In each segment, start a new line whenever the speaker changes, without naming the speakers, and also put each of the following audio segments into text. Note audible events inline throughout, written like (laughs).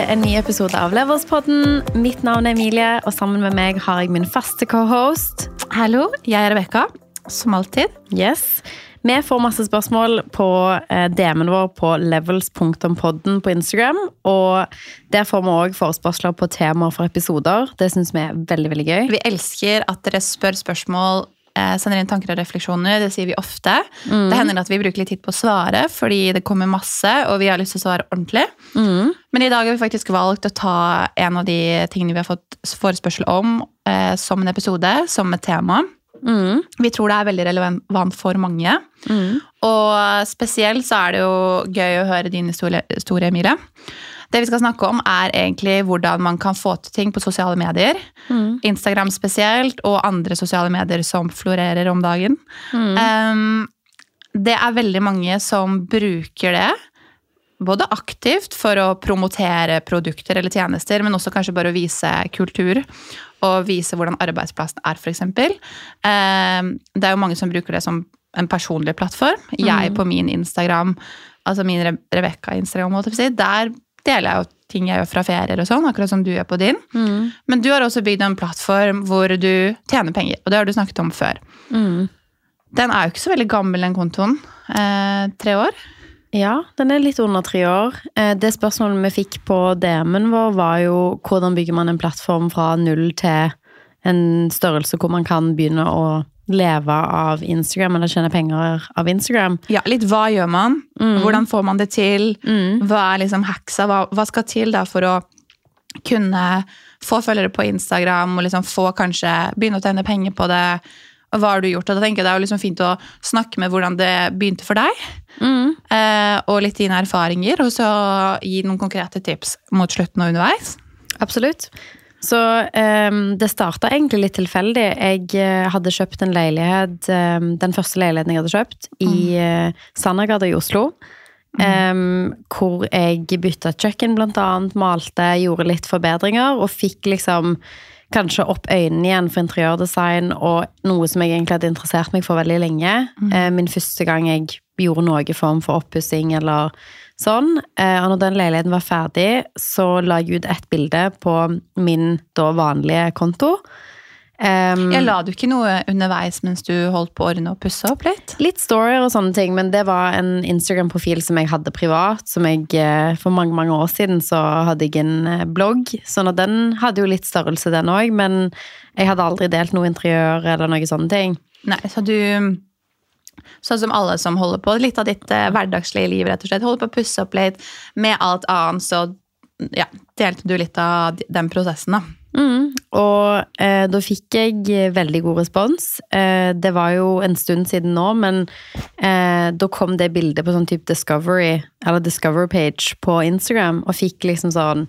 til en ny episode av Leverspodden. Mitt navn er Emilie, og sammen med meg har jeg min faste cohost.
Hallo, jeg er Rebekka. Som alltid.
Yes. Vi får masse spørsmål på eh, DM-en vår på levels.podden på Instagram. Og der får vi òg forespørsler på temaer for episoder. Det syns vi er veldig veldig gøy.
Vi elsker at dere spør spørsmål, sender inn tanker og refleksjoner. Det sier vi ofte. Det hender at vi bruker litt tid på å svare fordi det kommer masse, og vi har lyst til å svare ordentlig.
Mm.
Men i dag har vi faktisk valgt å ta en av de tingene vi har fått forespørsel om, eh, som en episode, som et tema.
Mm.
Vi tror det er veldig relevant for mange.
Mm.
Og spesielt så er det jo gøy å høre din historie, Emilie. Det vi skal snakke om, er egentlig hvordan man kan få til ting på sosiale medier.
Mm.
Instagram spesielt, og andre sosiale medier som florerer om dagen.
Mm.
Um, det er veldig mange som bruker det. Både aktivt for å promotere produkter eller tjenester, men også kanskje bare å vise kultur. Og vise hvordan arbeidsplassen er, f.eks. Um, det er jo mange som bruker det som en personlig plattform. Jeg på min Instagram, altså min Re Rebekka-Instagram, der deler jeg jo ting jeg gjør fra ferier og sånn, akkurat som du gjør på din.
Mm.
Men du har også bygd en plattform hvor du tjener penger, og det har du snakket om før.
Mm.
Den er jo ikke så veldig gammel, den kontoen. Eh, tre år.
Ja, den er litt under tre år. Eh, Det spørsmålet vi fikk på DM-en vår, var jo hvordan bygger man en plattform fra null til en størrelse hvor man kan begynne å leve av Instagram, eller tjene penger av Instagram.
Ja, litt hva gjør man? Hvordan får man det til?
Mm.
Hva er liksom hacksa? Hva, hva skal til da for å kunne få følgere på Instagram og liksom få kanskje begynne å tjene penger på det? Hva har du gjort? Og da tenker jeg Det er jo liksom fint å snakke med hvordan det begynte for deg.
Mm.
Eh, og litt dine erfaringer, og så gi noen konkrete tips mot slutten og underveis.
Absolutt. Så um, det starta egentlig litt tilfeldig. Jeg uh, hadde kjøpt en leilighet, um, den første leiligheten jeg hadde kjøpt, i uh, Sandergata i Oslo. Ehm, hvor jeg bytta kjøkken, blant annet, malte, gjorde litt forbedringer, og fikk liksom kanskje opp øynene igjen for interiørdesign, og noe som jeg egentlig hadde interessert meg for veldig lenge. Eh, min første gang jeg gjorde noe form for oppussing eller sånn. Eh, og når den leiligheten var ferdig, så la jeg ut et bilde på min da vanlige konto. Um,
Jeg la du ikke noe underveis mens du holdt på å ordne og pusse opp litt?
Litt storier og sånne ting, men det var en Instagram-profil som jeg hadde privat. Som jeg, eh, For mange mange år siden så hadde jeg en eh, blogg, sånn at den hadde jo litt størrelse, den òg. Men jeg hadde aldri delt noe interiør eller noe sånne ting.
Nei, så du Sånn som alle som holder på, litt av ditt eh, hverdagslige liv, rett og slett. Holder på å pusse opp litt. Med alt annet så ja, delte du litt av den prosessen, da.
Mm. Og eh, da fikk jeg veldig god respons. Eh, det var jo en stund siden nå, men eh, da kom det bildet på sånn type Discovery, eller Discover page på Instagram, og fikk liksom sånn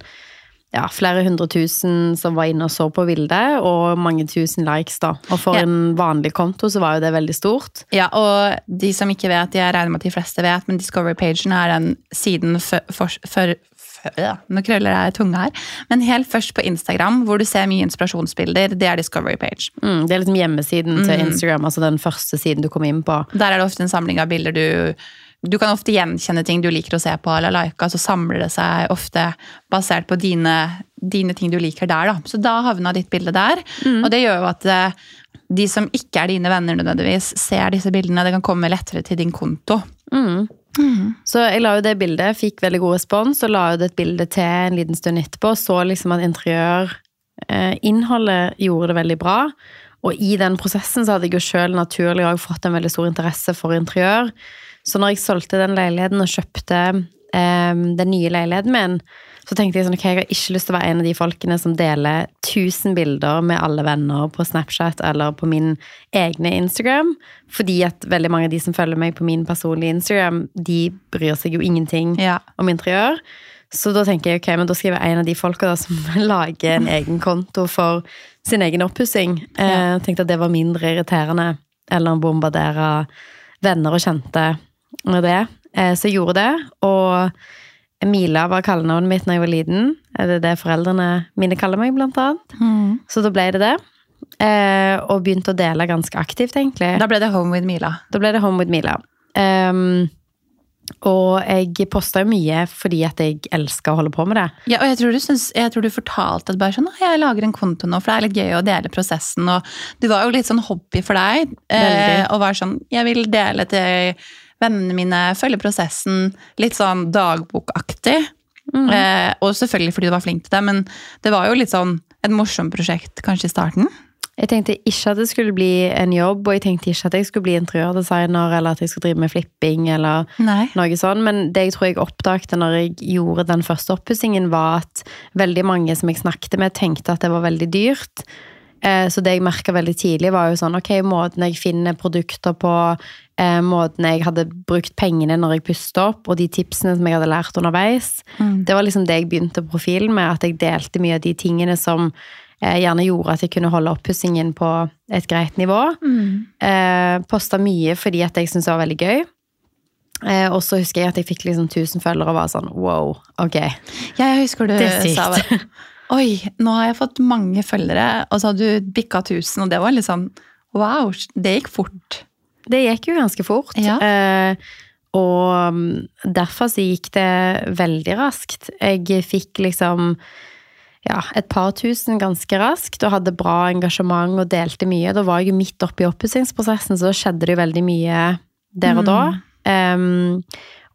ja, flere hundre tusen som var inne og så på bildet, og mange tusen likes, da. Og for
Ja.
en vanlig konto så var jo det veldig stort.
Ja, og de som ikke vet, jeg regner med at de fleste vet, men Discovery-pagen er den siden før, for, for, for ja, Nå krøller jeg tunga her. Men helt først på Instagram, hvor du ser mye inspirasjonsbilder, det er Discovery-page.
Mm, det er liksom hjemmesiden til
Mm.
Instagram, altså den første siden du kom inn på.
Der er det ofte en samling av bilder du Du kan ofte gjenkjenne ting du liker å se på eller like, så samler det seg ofte basert på dine, dine ting du liker der. Da. Så da havna ditt bilde der. Og det gjør jo at eh, de som ikke er dine venner nødvendigvis, ser disse bildene. Det kan komme lettere til din konto.
Mm. Så jeg la jo det bildet, fikk veldig god respons, og la jo det et bilde til en liten stund etterpå. Så liksom at interiørinnholdet gjorde det veldig bra. Og i den prosessen så hadde jeg jo sjøl naturlig også fått en veldig stor interesse for interiør. Så når jeg solgte den leiligheten og kjøpte um, den nye leiligheten min, så tenkte jeg sånn, ok, jeg har ikke lyst til å være en av de folkene som deler 1000 bilder med alle venner på Snapchat eller på min egne Instagram. Fordi at veldig mange av de som følger meg på min personlige Instagram, de bryr seg jo ingenting
Ja.
om interiør. Så da tenker jeg, ok, men da skal jeg være en av de folka som (laughs) lager en egen konto for sin egen oppussing. Eh, jeg tenkte at det var mindre irriterende eller å bombardere venner og kjente det. Eh, så jeg gjorde det, og Mila var kallenavnet mitt da jeg var liten. Er det det foreldrene mine kaller meg, blant annet? Så da ble det det. Eh, og begynte å dele ganske aktivt, egentlig.
Da ble det Home with Mila.
Da ble det Home with Mila. Um, Og jeg posta jo mye fordi at jeg elsker å holde på med det.
Ja, og jeg tror, du synes, jeg tror du fortalte at bare sånn, «Å, jeg lager en konto nå, for det er litt gøy å dele prosessen. Og det var jo litt sånn hobby for deg. Eh, og var sånn, jeg vil dele til vennene mine, følge prosessen. Litt sånn dagbokaktig. Eh, og selvfølgelig fordi du var flink til det, men det var jo litt sånn et morsomt prosjekt kanskje i starten.
Jeg tenkte ikke at det skulle bli en jobb, og jeg tenkte ikke at jeg skulle bli interiørdesigner, eller at jeg skulle drive med flipping, eller
Nei.
noe sånn. Men det jeg tror jeg oppdaget når jeg gjorde den første oppussingen, var at veldig mange som jeg snakket med, tenkte at det var veldig dyrt. Eh, Så det jeg merka veldig tidlig, var jo sånn ok, måten jeg finner produkter på, eh, måten jeg hadde brukt pengene når jeg pustet opp, og de tipsene som jeg hadde lært underveis,
Mm.
det var liksom det jeg begynte profilen med, at jeg delte mye av de tingene som eh, gjerne gjorde at jeg kunne holde oppussingen på et greit nivå.
Mm.
Eh, Posta mye fordi at jeg syntes det var veldig gøy. Eh, og så husker jeg at jeg fikk liksom 1000 følgere og var sånn wow, ok.
Jeg husker du
Det
sa bare, Oi, nå har jeg fått mange følgere, og så hadde du bikka 1000, og det var litt sånn Wow, det gikk fort.
Det gikk jo ganske fort.
Ja.
Eh, og mm, derfor så gikk det veldig raskt. Jeg fikk liksom ja, et par tusen ganske raskt og hadde bra engasjement og delte mye. Da var jeg jo midt oppe i oppussingsprosessen, så da skjedde det jo veldig mye der og da. Um,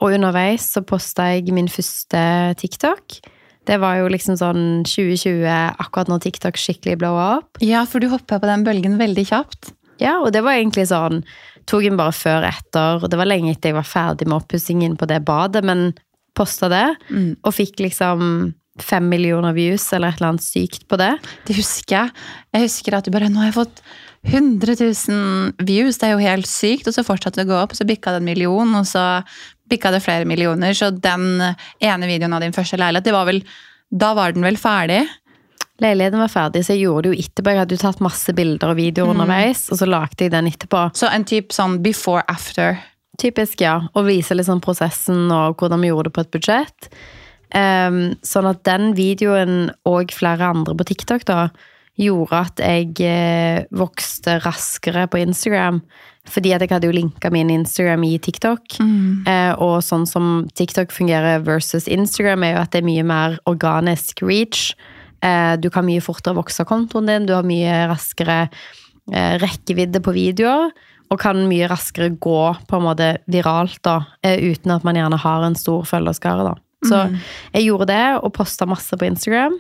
og underveis så posta jeg min første TikTok. Det var jo liksom sånn 2020, akkurat når TikTok skikkelig blowa opp.
Ja, for du hoppa på den bølgen veldig kjapt.
Ja, og det var egentlig sånn Tok den bare før og etter. Det var lenge etter jeg var ferdig med oppussingen på det badet, men posta det.
Mm.
Og fikk liksom fem millioner views eller et eller annet sykt på det.
Det husker jeg. Jeg husker at du bare Nå har jeg fått 100 000 views, det er jo helt sykt. Og så fortsatte det å gå opp, så bikka det en million, og så bikka det flere millioner. Så den ene videoen av din første leilighet, det var vel Da var den vel ferdig?
Leiligheten var ferdig, så jeg gjorde det jo etterpå. Jeg hadde jo tatt masse bilder og videoer underveis, og så lagde jeg den etterpå.
Så en type sånn before after.
Typisk, ja. Og vise liksom prosessen og hvordan vi gjorde det på et budsjett. Um, sånn at den videoen og flere andre på TikTok da, gjorde at jeg eh, vokste raskere på Instagram. Fordi at jeg hadde jo linka min Instagram i TikTok. Eh, og sånn som TikTok fungerer versus Instagram, er jo at det er mye mer organisk reach. Eh, du kan mye fortere vokse kontoen din, du har mye raskere eh, rekkevidde på videoer. Og kan mye raskere gå på en måte viralt, da, eh, uten at man gjerne har en stor følgerskare. da. Så jeg gjorde det, og posta masse på Instagram.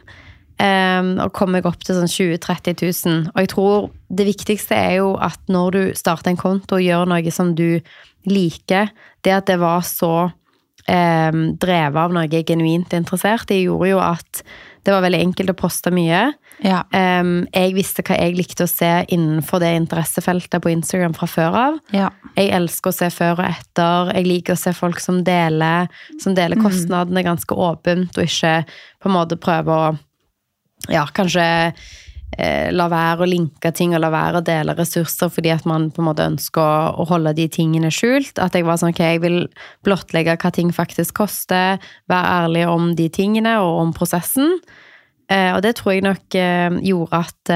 Um, og kom meg opp til sånn 20 000-30 000. Og jeg tror det viktigste er jo at når du starter en konto og gjør noe som du liker, det at det var så um, drevet av noe jeg genuint interessert i, gjorde jo at det var veldig enkelt å poste mye.
Ja.
Um, jeg visste hva jeg likte å se innenfor det interessefeltet på Instagram fra før av.
ja.
Jeg elsker å se før og etter. Jeg liker å se folk som deler, som deler kostnadene ganske åpent, og ikke på en måte prøver å ja, kanskje eh, la være å linke ting og la være å dele ressurser fordi at man på en måte ønsker å, holde de tingene skjult. At jeg var sånn, ok, jeg vil blottlegge hva ting faktisk koster, være ærlig om de tingene og om prosessen. Eh, og det tror jeg nok eh, gjorde at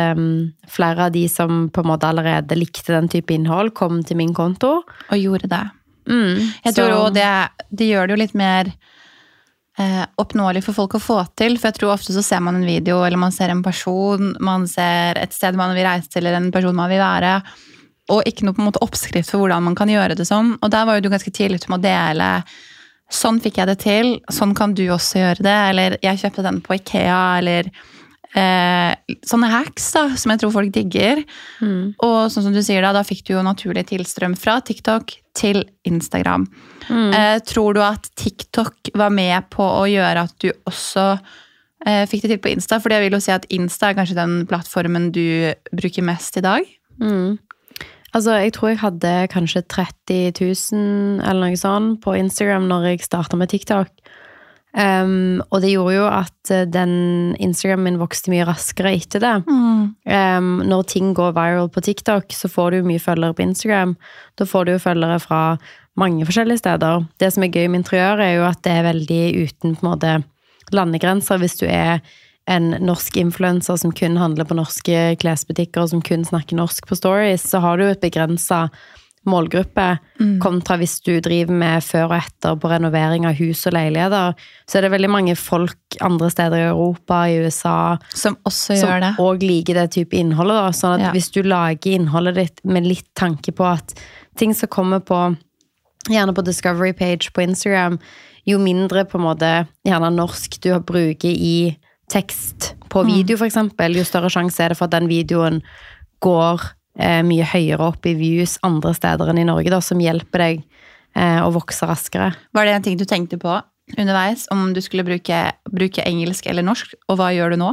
flere av de som på en måte allerede likte den type innhold, kom til min konto.
Og gjorde det.
Mm,
Jeg
så-
tror òg det, det gjør det jo litt mer oppnåelig for folk å få til. For jeg tror ofte så ser man en video, eller man ser en person, man ser et sted man vil reise til, eller en person man vil være. Og ikke noe på en måte oppskrift for hvordan man kan gjøre det sånn. Og der var jo du ganske tidlig ute med å dele Sånn fikk jeg det til, sånn kan du også gjøre det. Eller jeg kjøpte den på Ikea, eller eh, sånne hacks da, som jeg tror folk digger.
Mm.
Og sånn som du sier da, da fikk du jo naturlig tilstrøm fra TikTok til Instagram.
Mm.
Eh, tror du at TikTok var med på å gjøre at du også eh, fikk det til på Insta? For jeg vil jo si at Insta er kanskje den plattformen du bruker mest i dag.
Mm. Altså, jeg tror jeg hadde kanskje 30 000 eller noe sånt på Instagram når jeg starta med TikTok. Um, og det gjorde jo at eh, den Instagramen min vokste mye raskere etter det. Um, når ting går viral på TikTok, så får du mye følgere på Instagram. Da får du jo følgere fra mange forskjellige steder. Det som er gøy med interiør, er jo at det er veldig uten på en måte landegrenser. Hvis du er en norsk influenser som kun handler på norske klesbutikker, og som kun snakker norsk på stories, så har du jo et begrensa målgruppe, kontra hvis du driver med før og etter på renovering av hus og leiligheter, så er det veldig mange folk andre steder i Europa, i USA,
Som også
som
gjør det.
òg liker det type innholdet. Da. Sånn at
Ja.
hvis du lager innholdet ditt med litt tanke på at ting som kommer på Gjerne på Discovery page på Instagram, jo mindre på en måte gjerne norsk du bruker i tekst på video, for eksempel, jo større sjanse er det for at den videoen går mye høyere opp i views andre steder enn i Norge, da, som hjelper deg eh, å vokse raskere.
Var det en ting du tenkte på underveis, om du skulle bruke, bruke engelsk eller norsk, og hva gjør du nå?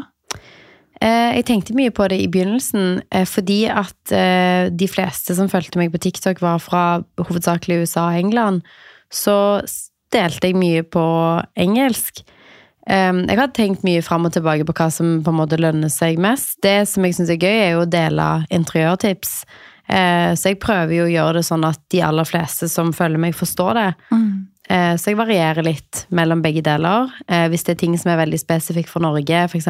Eh, Jeg tenkte mye på det i begynnelsen, eh, fordi at eh, de fleste som fulgte meg på TikTok, var fra hovedsakelig USA og England. Så delte jeg mye på engelsk. Eh, Jeg har tenkt mye fram og tilbake på hva som på en måte lønner seg mest. Det som jeg syns er gøy, er jo å dele interiørtips. Eh, Så jeg prøver jo å gjøre det sånn at de aller fleste som følger meg, forstår det. Mm. Så jeg varierer litt mellom begge deler. Eh, Hvis det er ting som er veldig spesifikt for Norge, f.eks.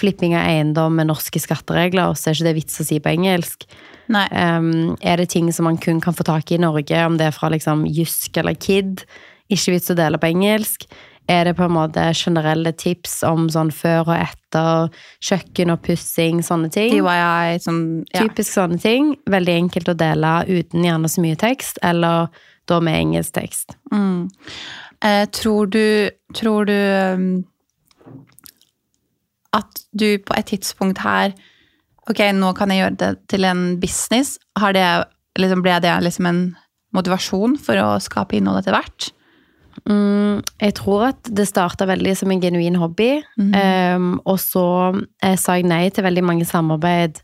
flipping av eiendom med norske skatteregler, så er ikke det vits å si på engelsk. Um, er det ting som man kun kan få tak i i Norge, om det er fra liksom Jysk eller Kid, ikke vits å dele på engelsk. Er det på en måte generelle tips om sånn før og etter, kjøkken og pussing, sånne ting?
DIY, sånn ja.
Typisk sånne ting. Veldig enkelt å dele uten gjerne så mye tekst, eller da med engelsk tekst.
Mm. Eh, tror du, tror du um, at du på et tidspunkt her Ok, nå kan jeg gjøre det til en business. Har det, liksom, ble det liksom en motivasjon for å skape innhold etter hvert?
Mm, jeg tror at det starta veldig som en genuin hobby. Um, og så eh, sa jeg nei til veldig mange samarbeid,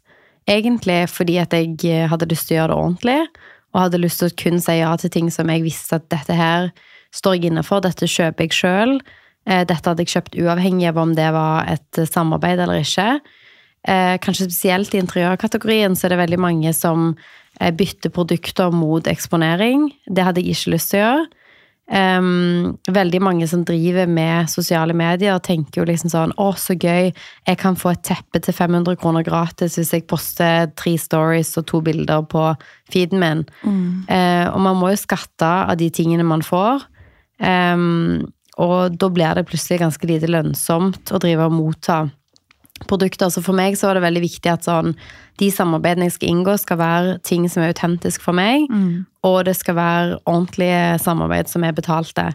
egentlig fordi at jeg eh, hadde lyst til å gjøre det ordentlig. Og hadde lyst til å kun si ja til ting som jeg visste at dette her står jeg inne for, dette kjøper jeg sjøl. Dette hadde jeg kjøpt uavhengig av om det var et eh, samarbeid eller ikke. Eh, kanskje spesielt i interiørkategorien så er det veldig mange som eh, bytter produkter mot eksponering. Det hadde jeg ikke lyst til å gjøre. Um, veldig mange som driver med sosiale medier, tenker jo liksom sånn Å, så gøy! Jeg kan få et teppe til 500 kroner gratis hvis jeg poster tre stories og to bilder på feeden min. Eh, og man må jo skatte av de tingene man får. Um, og da blir det plutselig ganske lite lønnsomt å drive og motta produkter. Så for meg så var det veldig viktig at sånn, de samarbeidene jeg skal inngå, skal være ting som er autentisk for meg, og det skal være ordentlige samarbeid som er betalte.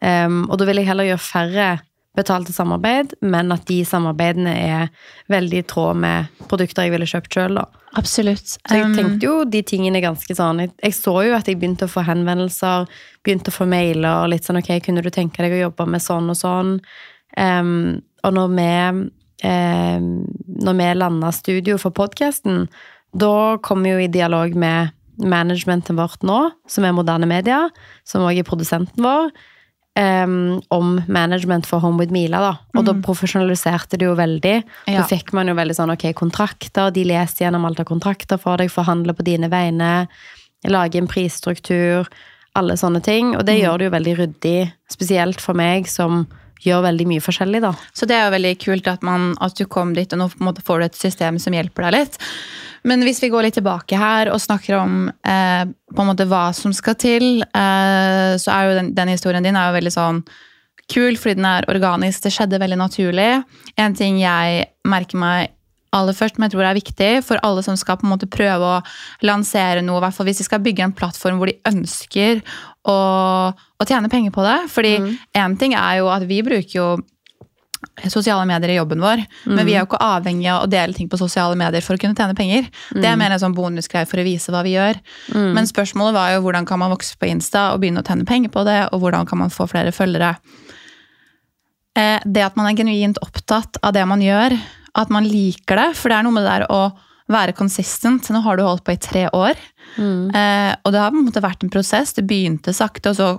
Um, og da vil jeg heller gjøre færre betalte samarbeid, men at de samarbeidene er veldig i tråd med produkter jeg ville kjøpt sjøl.
Absolutt.
Så jeg
Um,
tenkte jo de tingene ganske sånn Jeg, jeg så jo at jeg begynte å få henvendelser, begynte å få mailer, litt sånn ok, kunne du tenke deg å jobbe med sånn og sånn? Um, og når vi um, Når vi landa studio for podkasten, da kom vi jo i dialog med managementet vårt nå, som er Moderne Media, som også er produsenten vår, um, om management for Home with Mila. da. Og da profesjonaliserte det jo veldig.
Ja.
Da fikk man jo veldig sånn ok, kontrakter, de leser gjennom alt av kontrakter for deg, forhandler på dine vegne, lager en prisstruktur, alle sånne ting. Og det gjør det jo veldig ryddig, spesielt for meg som gjør veldig mye forskjellig, da.
Så det er jo veldig kult at, man, at du kom dit, og nå på en måte får du et system som hjelper deg litt. Men hvis vi går litt tilbake her og snakker om eh, på en måte hva som skal til, eh, så er jo den, den historien din er jo veldig sånn kul, fordi den er organisk. Det skjedde veldig naturlig. En ting jeg merker meg aller først, men jeg tror det er viktig for alle som skal på en måte prøve å lansere noe, i hvert fall hvis de skal bygge en plattform hvor de ønsker å, å tjene penger på det. Fordi én ting er jo at vi bruker jo sosiale medier i jobben vår, men vi er jo ikke avhengig av å dele ting på sosiale medier for å kunne tjene penger. Det er mer en sånn bonusgreie for å vise hva vi gjør. Men spørsmålet var jo hvordan kan man vokse på Insta og begynne å tjene penger på det, og hvordan kan man få flere følgere. Eh, Det at man er genuint opptatt av det man gjør, at man liker det, for det er noe med det der å være consistent. Nå har du holdt på i tre år, eh, og det har på en måte vært en prosess. Det begynte sakte, og så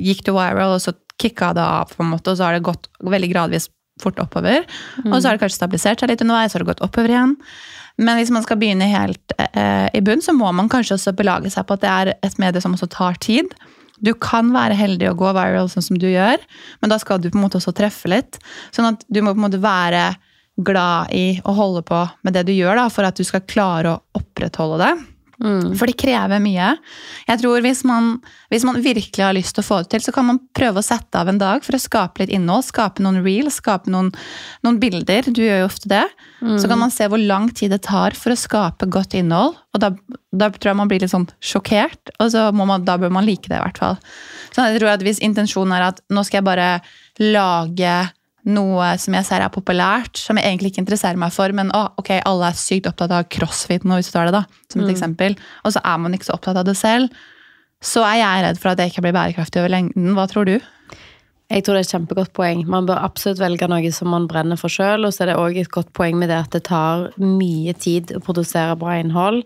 gikk det viral, og så kicka det av, på en måte, og så har det gått veldig gradvis fort oppover. Og så har det kanskje stabilisert seg litt underveis, så har det gått oppover igjen. Men hvis man skal begynne helt eh, i bunn, så må man kanskje også belage seg på at det er et medie som også tar tid. Du kan være heldig og gå viral sånn som du gjør, men da skal du på en måte også treffe litt. Sånn at du må på en måte være glad i å holde på med det du gjør, da, for at du skal klare å opprettholde det. For det krever mye. Jeg tror hvis man, hvis man virkelig har lyst til å få det til, så kan man prøve å sette av en dag for å skape litt innhold. Skape noen reels, skape noen, noen bilder. Du gjør jo ofte det. Så kan man se hvor lang tid det tar for å skape godt innhold. Og da, da tror jeg man blir litt sånn sjokkert, og så må man, da bør man like det, i hvert fall. Så jeg tror at Hvis intensjonen er at nå skal jeg bare lage noe som jeg ser er populært, som jeg egentlig ikke interesserer meg for, men å, ok, alle er sykt opptatt av crossfit nå, hvis du tar det da, som et eksempel, og så er man ikke så opptatt av det selv, så er jeg redd for at det ikke blir bærekraftig over lengden. Hva tror du?
Jeg tror det er et kjempegodt poeng. Man bør absolutt velge noe som man brenner for sjøl. Og så er det òg et godt poeng med det at det tar mye tid å produsere bra innhold.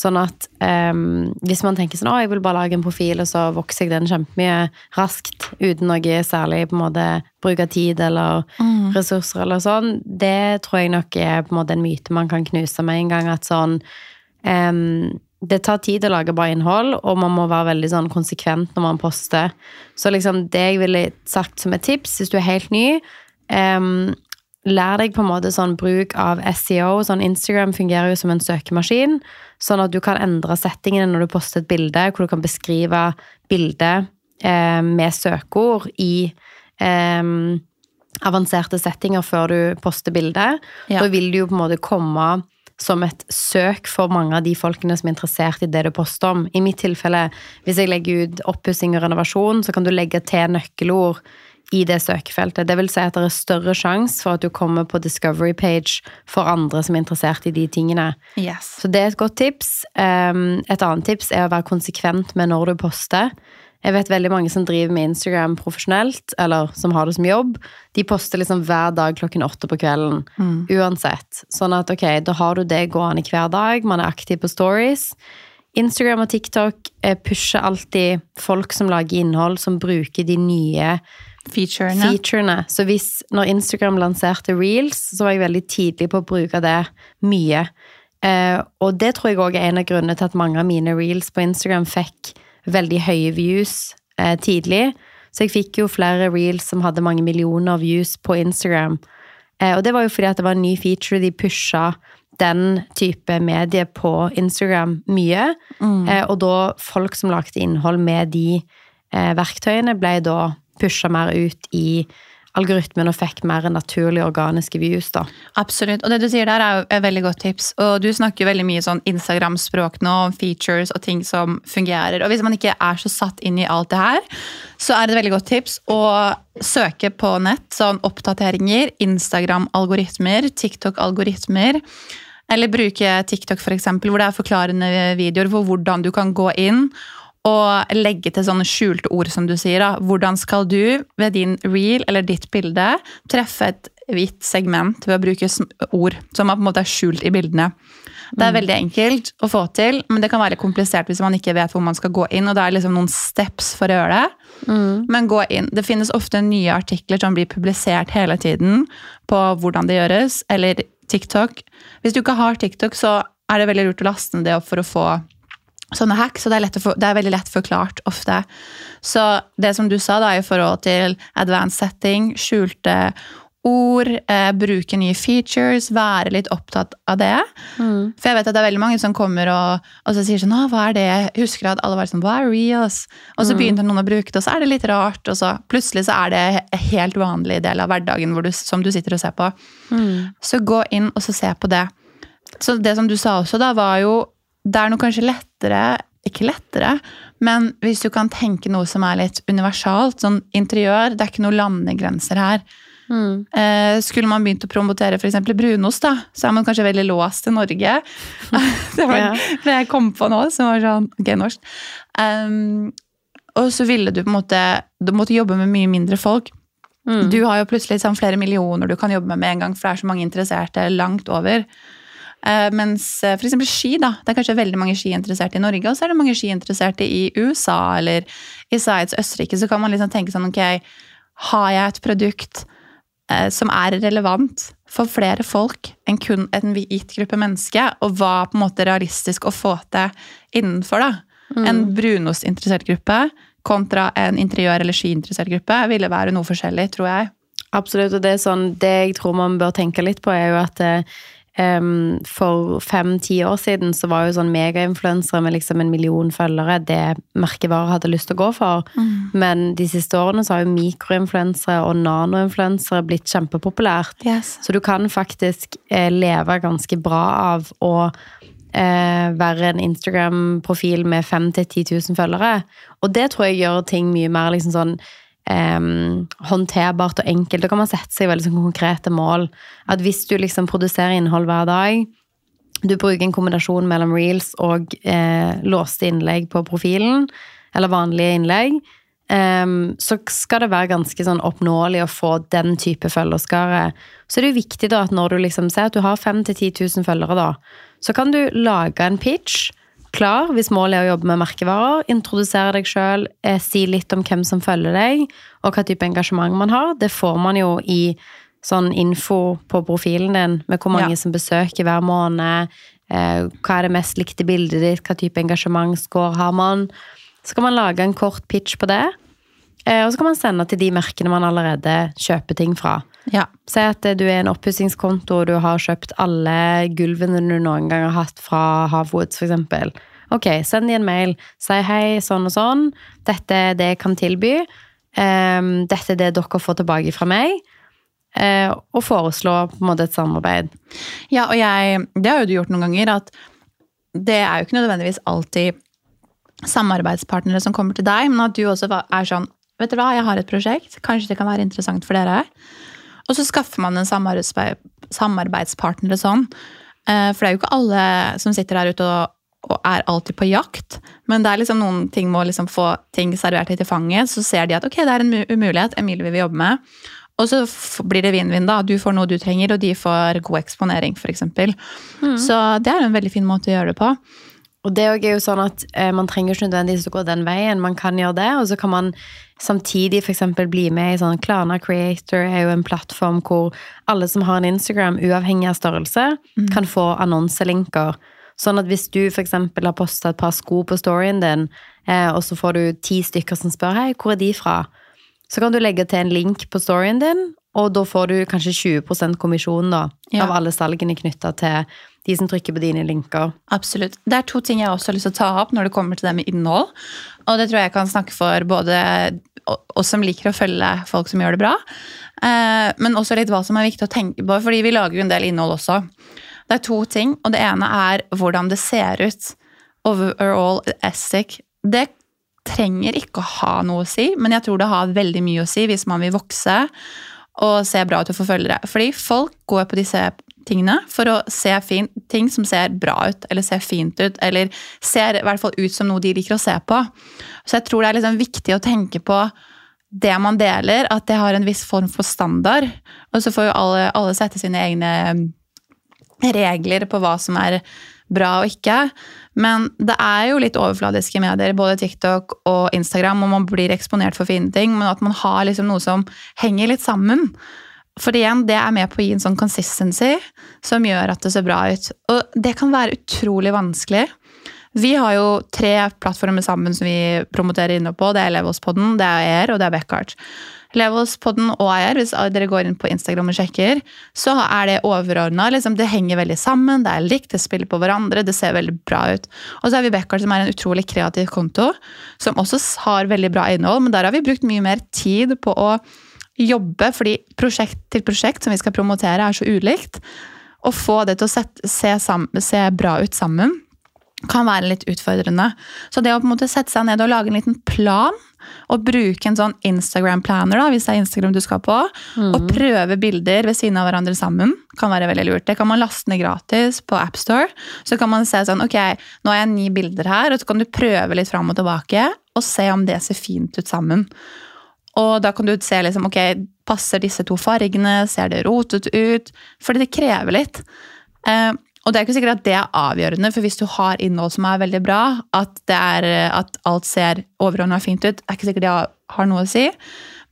Sånn at um, hvis man tenker sånn å, jeg vil bare lage en profil, og så vokser jeg den kjempemye raskt uten noe særlig på en måte bruk av tid eller mm. ressurser eller sånn, det tror jeg nok er på en måte en myte man kan knuse med en gang. At sånn um, det tar tid å lage bra innhold, og man må være veldig sånn konsekvent når man poster. Så liksom det jeg ville sagt som et tips, hvis du er helt ny um, Lær deg på en måte sånn bruk av SEO. Sånn Instagram fungerer jo som en søkemaskin. Sånn at du kan endre settingene når du poster et bilde, hvor du kan beskrive bildet eh, med søkeord i eh, avanserte settinger før du poster bildet. Ja. Da vil du jo på en måte komme som et søk for mange av de folkene som er interessert i det du poster om. I mitt tilfelle, hvis jeg legger ut oppussing og renovasjon, så kan du legge til nøkkelord i det søkefeltet. Det vil si at det er større sjanse for at du kommer på discovery page for andre som er interessert i de tingene.
Yes.
Så det er et godt tips. Um, et annet tips er å være konsekvent med når du poster. Jeg vet veldig mange som driver med Instagram profesjonelt, eller som har det som jobb. De poster liksom hver dag klokken åtte på kvelden. Mm. Uansett. Sånn at ok, da har du det gående hver dag. Man er aktiv på stories. Instagram og TikTok eh, pusher alltid folk som lager innhold, som bruker de nye
featurene.
featurene. Så hvis, når Instagram lanserte reels, så var jeg veldig tidlig på å bruke det mye. Eh, og det tror jeg òg er en av grunnene til at mange av mine reels på Instagram fikk veldig høye views eh, tidlig. Så jeg fikk jo flere reels som hadde mange millioner views på Instagram. Eh, og det var jo fordi at det var en ny feature. De pusha den type medie på Instagram mye. Mm. Eh, og da folk som lagde innhold med de eh, verktøyene, ble da pusha mer ut i algoritmen og fikk mer naturlige organiske views. da.
Absolutt. Og det du sier der er jo et veldig godt tips. Og du snakker jo veldig mye sånn Instagram-språk nå, om features og ting som fungerer. Og hvis man ikke er så satt inn i alt det her, så er det et veldig godt tips å søke på nett sånn oppdateringer, Instagram-algoritmer, TikTok-algoritmer. Eller bruke TikTok, eksempel, hvor det er forklarende videoer for hvordan du kan gå inn og legge til sånne skjulte ord, som du sier. da. Hvordan skal du ved din reel eller ditt bilde treffe et hvitt segment ved å bruke ord som på en måte er skjult i bildene? Det er mm. veldig enkelt å få til, men det kan være komplisert hvis man ikke vet hvor man skal gå inn. og Det er liksom noen steps for å gjøre det. Mm. Men gå inn. Det finnes ofte nye artikler som blir publisert hele tiden på hvordan det gjøres, eller TikTok. Hvis du ikke har TikTok, så er det veldig lurt å laste ned det opp for å få sånne hacks, og det er, for, det er, veldig lett forklart ofte. Så det som du sa da i forhold til advanced setting, skjulte ord, eh, bruke nye features, være litt opptatt av det. Mm. For jeg vet at det er veldig mange som kommer og, og så sier sånn hva er det? Husker at alle var sånn hva er reels? Og så mm. begynte noen å bruke det, og så er det litt rart. Og så plutselig så er det en helt vanlig del av hverdagen du, som du sitter og ser på. Mm. Så gå inn og så se på det. Så det som du sa også, da, var jo det er noe kanskje lettere Ikke lettere, men hvis du kan tenke noe som er litt universalt, sånn interiør Det er ikke noen landegrenser her. Mm. Eh, skulle man begynt å promotere f.eks. brunost, da, så er man kanskje veldig låst til Norge. (laughs) (laughs) det var ja. det jeg kom på nå, som var sånn Ok, norsk. Um, og så ville du på en måte Du måtte jobbe med mye mindre folk. Mm. Du har jo plutselig sånn, flere millioner du kan jobbe med med en gang, for det er så mange interesserte langt over. Uh, mens uh, f.eks. ski, da. Det er kanskje veldig mange skiinteresserte i Norge, og så er det mange skiinteresserte i USA eller i Sveits, Østerrike. Så kan man liksom tenke sånn ok, har jeg et produkt som er relevant for flere folk enn kun en gitt gruppe mennesker, og hva på en måte realistisk å få til innenfor, da? Mm. En brunostinteressert gruppe kontra en interiør- eller skiinteressert gruppe ville være noe forskjellig, tror jeg.
Absolutt, og det er sånn, det jeg tror man bør tenke litt på, er jo at em, for fem-ti år siden så var jo sånn megainfluensere med liksom en million følgere det merkevarer hadde lyst til å gå for. Men de siste årene så har jo mikroinfluensere og nanoinfluensere blitt kjempepopulært.
Yes.
Så du kan faktisk eh, leve ganske bra av å eh, være en Instagram-profil med 5 000-10 000 følgere. Og det tror jeg gjør ting mye mer liksom sånn em, håndterbart og enkelt. Da kan man sette seg veldig sånn konkrete mål. At hvis du liksom produserer innhold hver dag, du bruker en kombinasjon mellom reels og eh, låste innlegg på profilen, eller vanlige innlegg, em, så skal det være ganske sånn oppnåelig å få den type følgerskare. Så er det viktig da at når du liksom ser at du har 5 000-10 000 følgere, da, så kan du lage en pitch klar hvis målet er å jobbe med merkevarer. Introdusere deg sjøl, eh, si litt om hvem som følger deg, og hva type engasjement man har. Det får man jo i sånn info på profilen din, med hvor mange
Ja.
som besøker hver måned. Eh, hva er det mest likte bildet ditt, hva type engasjementscore har man. Så kan man lage en kort pitch på det, eh, og så kan man sende til de merkene man allerede kjøper ting fra.
Ja.
Si at eh, du er en oppussingskonto og du har kjøpt alle gulvene du noen gang har hatt fra Havwoods, eksempel. Ok, send de en mail. Si hei, sånn og sånn. Dette er det jeg kan tilby. Ehm, dette er det dere får tilbake fra meg. Eh, og foreslå på en måte et samarbeid.
Ja, og jeg, det har jo du gjort noen ganger, at det er jo ikke nødvendigvis alltid samarbeidspartnere som kommer til deg, men at du også er sånn Vet du hva, jeg har et prosjekt, kanskje det kan være interessant for dere. Og så skaffer man en samarbeidspartner og sånn. Eh, For det er jo ikke alle som sitter der ute og, og er alltid på jakt, men det er liksom noen ting må liksom få ting servert litt i fanget, så ser de at ok, det er en umulighet, Emilie vil vi jobbe med. Og så blir det vinn-vinn, da. Du får noe du trenger, og de får god eksponering, f.eks. Så det er en veldig fin måte å gjøre det på.
Og det er jo sånn at eh, man trenger ikke nødvendigvis å gå den veien. Man kan gjøre det, og så kan man samtidig for eksempel bli med i sånn Klana Creator er jo en plattform hvor alle som har en Instagram, uavhengig av størrelse, kan få annonselinker. Sånn at hvis du eksempel har posta et par sko på storyen din, eh, og så får du ti stykker som spør hei, hvor er de fra? Så kan du legge til en link på storyen din, og da får du kanskje 20 kommisjon da,
Ja.
av alle salgene knytta til de som trykker på dine linker.
Absolutt. Det er to ting jeg også har lyst til å ta opp når det kommer til det med innhold. Og det tror jeg kan snakke for både oss som liker å følge folk som gjør det bra, eh, men også litt hva som er viktig å tenke på, fordi vi lager jo en del innhold også. Det er to ting, og det ene er hvordan det ser ut. Overall aesthetic. Det trenger ikke å ha noe å si, men jeg tror det har veldig mye å si hvis man vil vokse og se bra ut for følgere. Fordi folk går på disse tingene for å se fin, ting som ser bra ut, eller ser fint ut, eller ser i hvert fall ut som noe de liker å se på. Så jeg tror det er liksom viktig å tenke på det man deler, at det har en viss form for standard. Og så får jo alle, alle sette sine egne regler på hva som er bra og ikke. Men det er jo litt overfladiske medier, både TikTok og Instagram, og man blir eksponert for fine ting, men at man har liksom noe som henger litt sammen. For igjen, det er med på å gi en sånn consistency som gjør at det ser bra ut. Og det kan være utrolig vanskelig. Vi har jo tre plattformer sammen som vi promoterer inne på. Det er Levelspodden, det er ER og det er Beckhart. Levelspodden og ER, hvis dere går inn på Instagram og sjekker, så er det overordna. Liksom, det henger veldig sammen, det er likt, det spiller på hverandre, det ser veldig bra ut. Og så har vi Beckard, som er en utrolig kreativ konto, som også har veldig bra innhold, men der har vi brukt mye mer tid på å jobbe, fordi prosjekt til prosjekt som vi skal promotere, er så ulikt. Å få det til å sette, se, sammen, se bra ut sammen kan være litt utfordrende. Så det å på en måte sette seg ned og lage en liten plan, og bruke en sånn Instagram-planner, da, hvis det er Instagram du skal på, og prøve bilder ved siden av hverandre sammen, kan være veldig lurt. Det kan man laste ned gratis på AppStore. Så kan man se sånn, ok, nå har jeg ni bilder her, og så kan du prøve litt fram og tilbake, og se om det ser fint ut sammen. Og da kan du se liksom, ok, passer disse to fargene, ser det rotet ut? Fordi det krever litt. Eh, og det er ikke sikkert at det er avgjørende, for hvis du har innhold som er veldig bra, at, det er, at alt ser overordna fint ut, er ikke sikkert det har noe å si.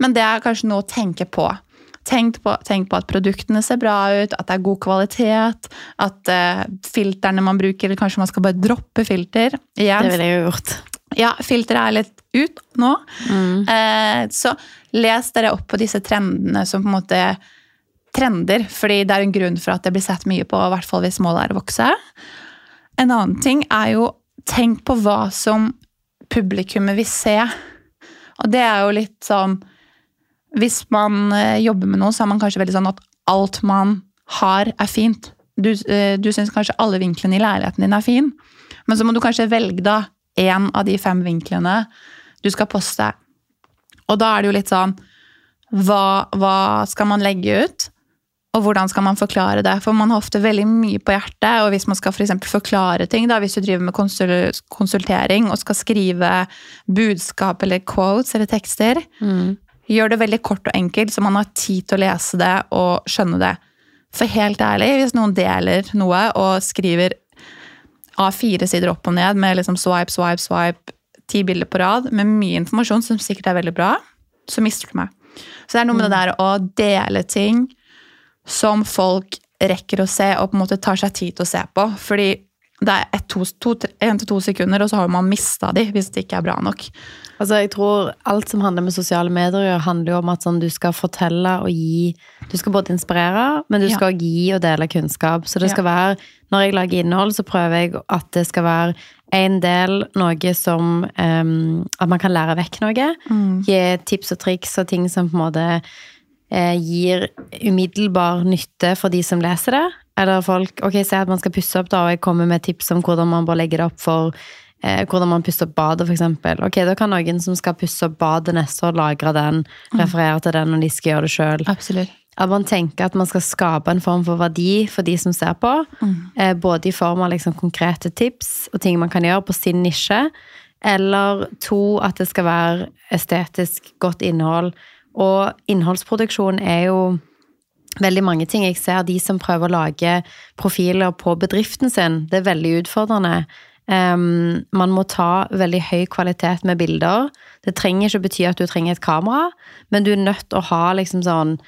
Men det er kanskje noe å tenke på. Tenk på, tenk på at produktene ser bra ut, at det er god kvalitet, at uh, filterne man bruker, eller kanskje man skal bare droppe filter. Igjen,
Det ville jeg jo gjort.
ja, filteret er litt ut nå. Eh, så les dere opp på disse trendene som på en måte trender, fordi det er en grunn for at det blir sett mye på, i hvert fall hvis målet er å vokse. En annen ting er jo tenk på hva som publikummet vil se. Og det er jo litt sånn Hvis man eh, jobber med noe, så er man kanskje veldig sånn at alt man har, er fint. Du, eh, du syns kanskje alle vinklene i leiligheten din er fin, men så må du kanskje velge da én av de fem vinklene du skal poste. Og da er det jo litt sånn hva, hva skal man legge ut? Og hvordan skal man forklare det? For man har ofte veldig mye på hjertet. Og hvis man skal for forklare ting, da, hvis du driver med konsul konsultering og skal skrive budskap eller quotes eller tekster,
Mm.
gjør det veldig kort og enkelt, så man har tid til å lese det og skjønne det. For helt ærlig, hvis noen deler noe og skriver A4 sider opp og ned med liksom swipe, swipe, swipe, ti bilder på rad, med mye informasjon som sikkert er veldig bra, så mister du meg. Så det er noe med det der å dele ting som folk rekker å se, og på en måte tar seg tid til å se på. Fordi det er ett, to, to, en til to sekunder, og så har man mista de hvis det ikke er bra nok.
Altså, jeg tror alt som handler med sosiale medier, handler jo om at sånn, du skal fortelle og gi Du skal både inspirere, men du skal gi og dele kunnskap. Så det
Ja.
være Når jeg lager innhold, så prøver jeg at det skal være en del noe som um, At man kan lære vekk noe. Gi tips og triks og ting som på en måte gir umiddelbar nytte for de som leser det. Eller folk Ok, sier at man skal pusse opp, da, og jeg kommer med tips om hvordan man bør legge det opp for eh, hvordan man pusser opp badet, eksempel. Ok, da kan noen som skal pusse opp badet neste år, lagre den, referere til den når de skal gjøre det sjøl. At man tenker at man skal skape en form for verdi for de som ser på. Eh, både i form av liksom konkrete tips og ting man kan gjøre på sin nisje. Eller to, at det skal være estetisk godt innhold. Og innholdsproduksjon er jo veldig mange ting. Jeg ser de som prøver å lage profiler på bedriften sin. Det er veldig utfordrende. Um, man må ta veldig høy kvalitet med bilder. Det trenger ikke bety at du trenger et kamera, men du er nødt til å ha liksom sånn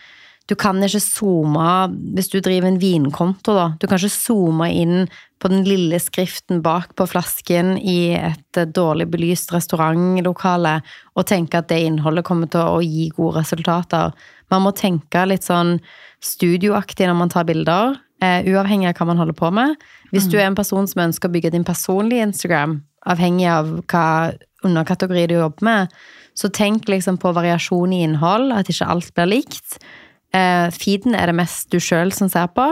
Du kan ikke zoome hvis du driver en vinkonto, da. Du kan ikke zoome inn på den lille skriften bak på flasken i et eh, dårlig belyst restaurantlokale og tenke at det innholdet kommer til å gi gode resultater. Man må tenke litt sånn studioaktig når man tar bilder, eh, uavhengig av hva man holder på med. Hvis du er en person som ønsker å bygge din personlige Instagram, avhengig av hva underkategori du jobber med, så tenk liksom på variasjon i innhold, at ikke alt blir likt. Eh, feeden er det mest du sjøl som ser på.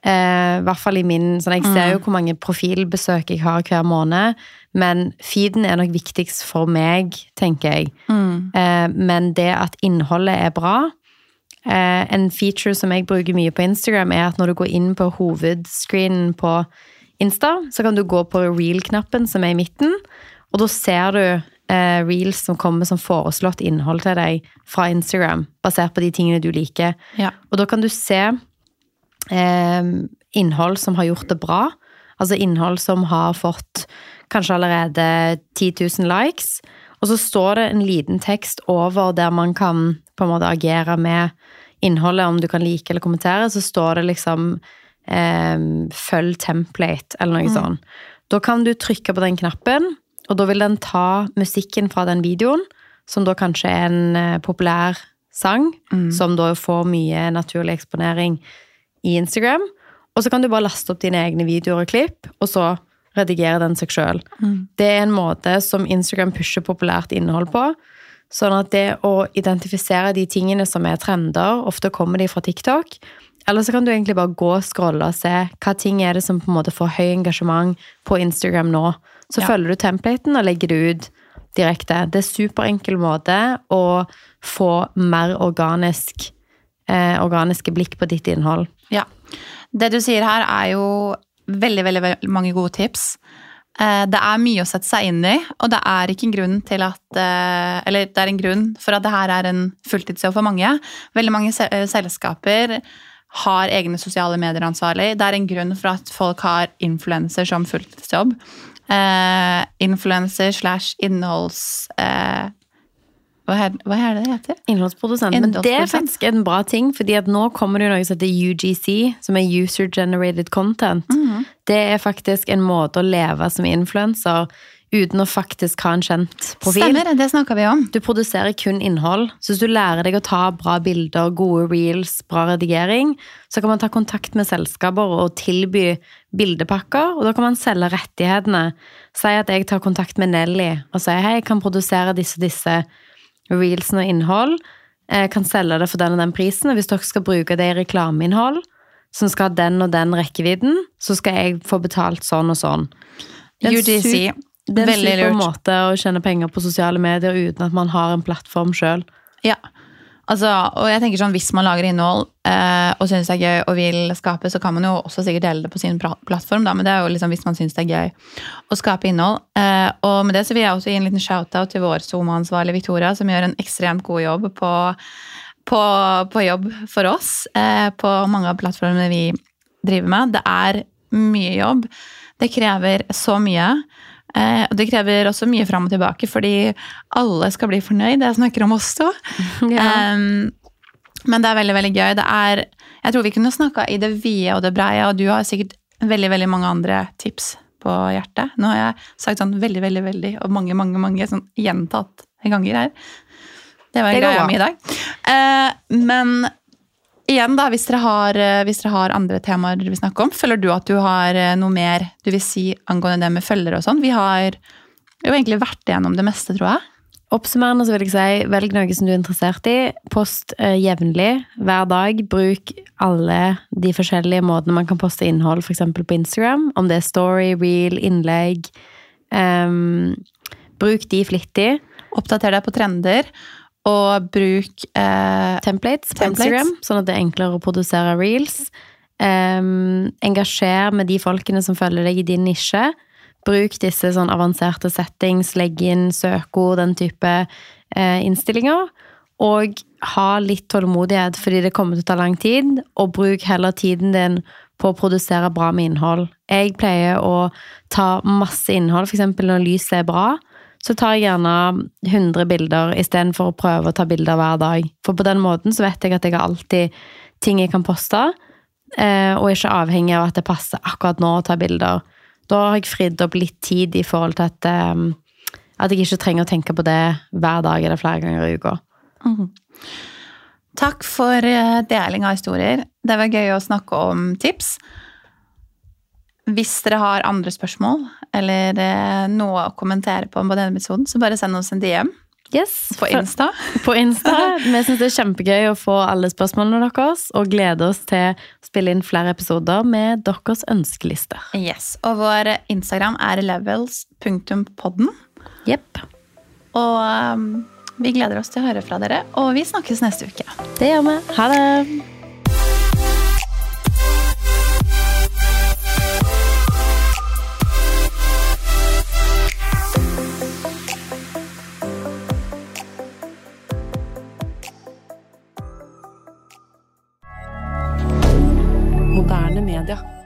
Eh, I hvert fall i min sånn, Jeg ser jo hvor mange profilbesøk jeg har hver måned, men feeden er nok viktigst for meg, tenker jeg. Eh, men det at innholdet er bra eh, En feature som jeg bruker mye på Instagram, er at når du går inn på hovedscreenen på Insta, så kan du gå på reel-knappen som er i midten, og da ser du eh, reels som kommer som foreslått innhold til deg fra Instagram, basert på de tingene du liker.
Ja.
Og da kan du se eh, innhold som har gjort det bra. Altså innhold som har fått kanskje allerede 10 000 likes. Og så står det en liten tekst over der man kan på en måte agere med innholdet, om du kan like eller kommentere. Så står det liksom eh, 'følg template', eller noe sånt. Da kan du trykke på den knappen, og da vil den ta musikken fra den videoen, som da kanskje er en eh, populær sang, som da får mye naturlig eksponering i Instagram. Og så kan du bare laste opp dine egne videoer og klipp, og så redigere den seg sjøl. Det er en måte som Instagram pusher populært innhold på. Sånn at det å identifisere de tingene som er trender, ofte kommer de fra TikTok. Eller så kan du egentlig bare gå og scrolle og se hva ting er det som på en måte får høy engasjement på Instagram nå. Så
Ja.
følger du templaten og legger det ut direkte. Det er superenkel måte å få mer organisk, eh, organiske blikk på ditt innhold.
Ja. Det du sier her, er jo veldig, veldig, veldig mange gode tips. Eh, Det er mye å sette seg inn i, og det er ikke en grunn til at eh, Eller det er en grunn for at det her er en fulltidsjobb for mange. Veldig mange eh, selskaper har egne sosiale medier-ansvarlig. Det er en grunn for at folk har influenser som fulltidsjobb. Influenser slash innholds... hva, er, hva er det det heter?
Innholdsprodusent. Men det er faktisk en bra ting, fordi at nå kommer det jo noe som heter UGC, som er User Generated Content.
Mhm.
Det er faktisk en måte å leve som influenser uten å faktisk ha en kjent profil.
Stemmer, det det snakker vi om.
Du produserer kun innhold. Så hvis du lærer deg å ta bra bilder, gode reels, bra redigering, så kan man ta kontakt med selskaper og tilby bildepakker, og da kan man selge rettighetene. Si at jeg tar kontakt med Nelly og sier hei, jeg kan produsere disse og disse reelsene og innhold. Jeg kan selge det for den og den prisen, og hvis dere skal bruke det i reklameinnhold som skal ha den og den rekkevidden, så skal jeg få betalt sånn og sånn. Det er
UGC.
det er en super måte å tjene penger på sosiale medier uten at man har en plattform sjøl.
Ja. Altså, og jeg tenker sånn, Hvis man lager innhold eh, og syns det er gøy og vil skape, så kan man jo også sikkert dele det på sin plattform. Da, men det er jo liksom hvis man syns det er gøy å skape innhold. Eh, og med det så vil jeg også gi en liten shout-out til vår SoMe-ansvarlig Victoria, som gjør en ekstremt god jobb på, på, på jobb for oss eh, på mange av plattformene vi driver med. Det er mye jobb. Det krever så mye. Eh, og det krever også mye fram og tilbake, fordi alle skal bli fornøyd. Jeg snakker om oss to. Um, men det er veldig veldig gøy. Det er, jeg tror vi kunne snakka i det vide og det breie, og du har sikkert veldig veldig mange andre tips på hjertet. Nå har jeg sagt sånn veldig, veldig, veldig, og mange, mange, mange sånn gjentatt ganger her. Det var
Det
greia mi i dag. Eh, men igjen, da, hvis dere, har, eh, hvis dere har andre temaer dere vil snakke om, føler du at du har eh, noe mer du vil si angående det med følgere og sånn? Vi har jo egentlig vært igjennom det meste, tror jeg.
Oppsummerende så vil jeg si, velg noe som du er interessert i. Post eh, jevnlig, hver dag. Bruk alle de forskjellige måtene man kan poste innhold, f.eks. på Instagram. Om det er story, reel, innlegg. Um, bruk de flittig.
Oppdater deg på trender, og bruk eh,
Templates på
Templates.
Instagram, sånn at det er enklere å produsere reels. Um, engasjer med de folkene som følger deg i din nisje. Bruk disse sånn avanserte settings, legg inn søkeord, den type eh, innstillinger. Og ha litt tålmodighet, fordi det kommer til å ta lang tid. Og bruk heller tiden din på å produsere bra med innhold. Jeg pleier å ta masse innhold, f.eks. når lyset er bra. Så tar jeg gjerne 100 bilder istedenfor å prøve å ta bilder hver dag. For på den måten så vet jeg at jeg har alltid ting jeg kan poste, eh, og ikke avhengig av at det passer akkurat nå å ta bilder. Da har jeg fridd opp litt tid i forhold til at, eh, at jeg ikke trenger å tenke på det hver dag eller flere ganger i uka.
Takk for eh, deling av historier. Det var gøy å snakke om tips. Hvis dere har andre spørsmål eller eh, noe å kommentere på på denne episoden, så bare send oss en DM
Yes,
på Insta. (laughs)
På Insta. Vi syns det er kjempegøy å få alle spørsmålene deres, og gleder oss til å spille inn flere episoder med deres ønskelister.
Yes. Og vår Instagram er levels.podden.
Jepp.
Og um, vi gleder oss til å høre fra dere, og vi snakkes neste uke.
Det gjør vi. Ha det!
Moderne media.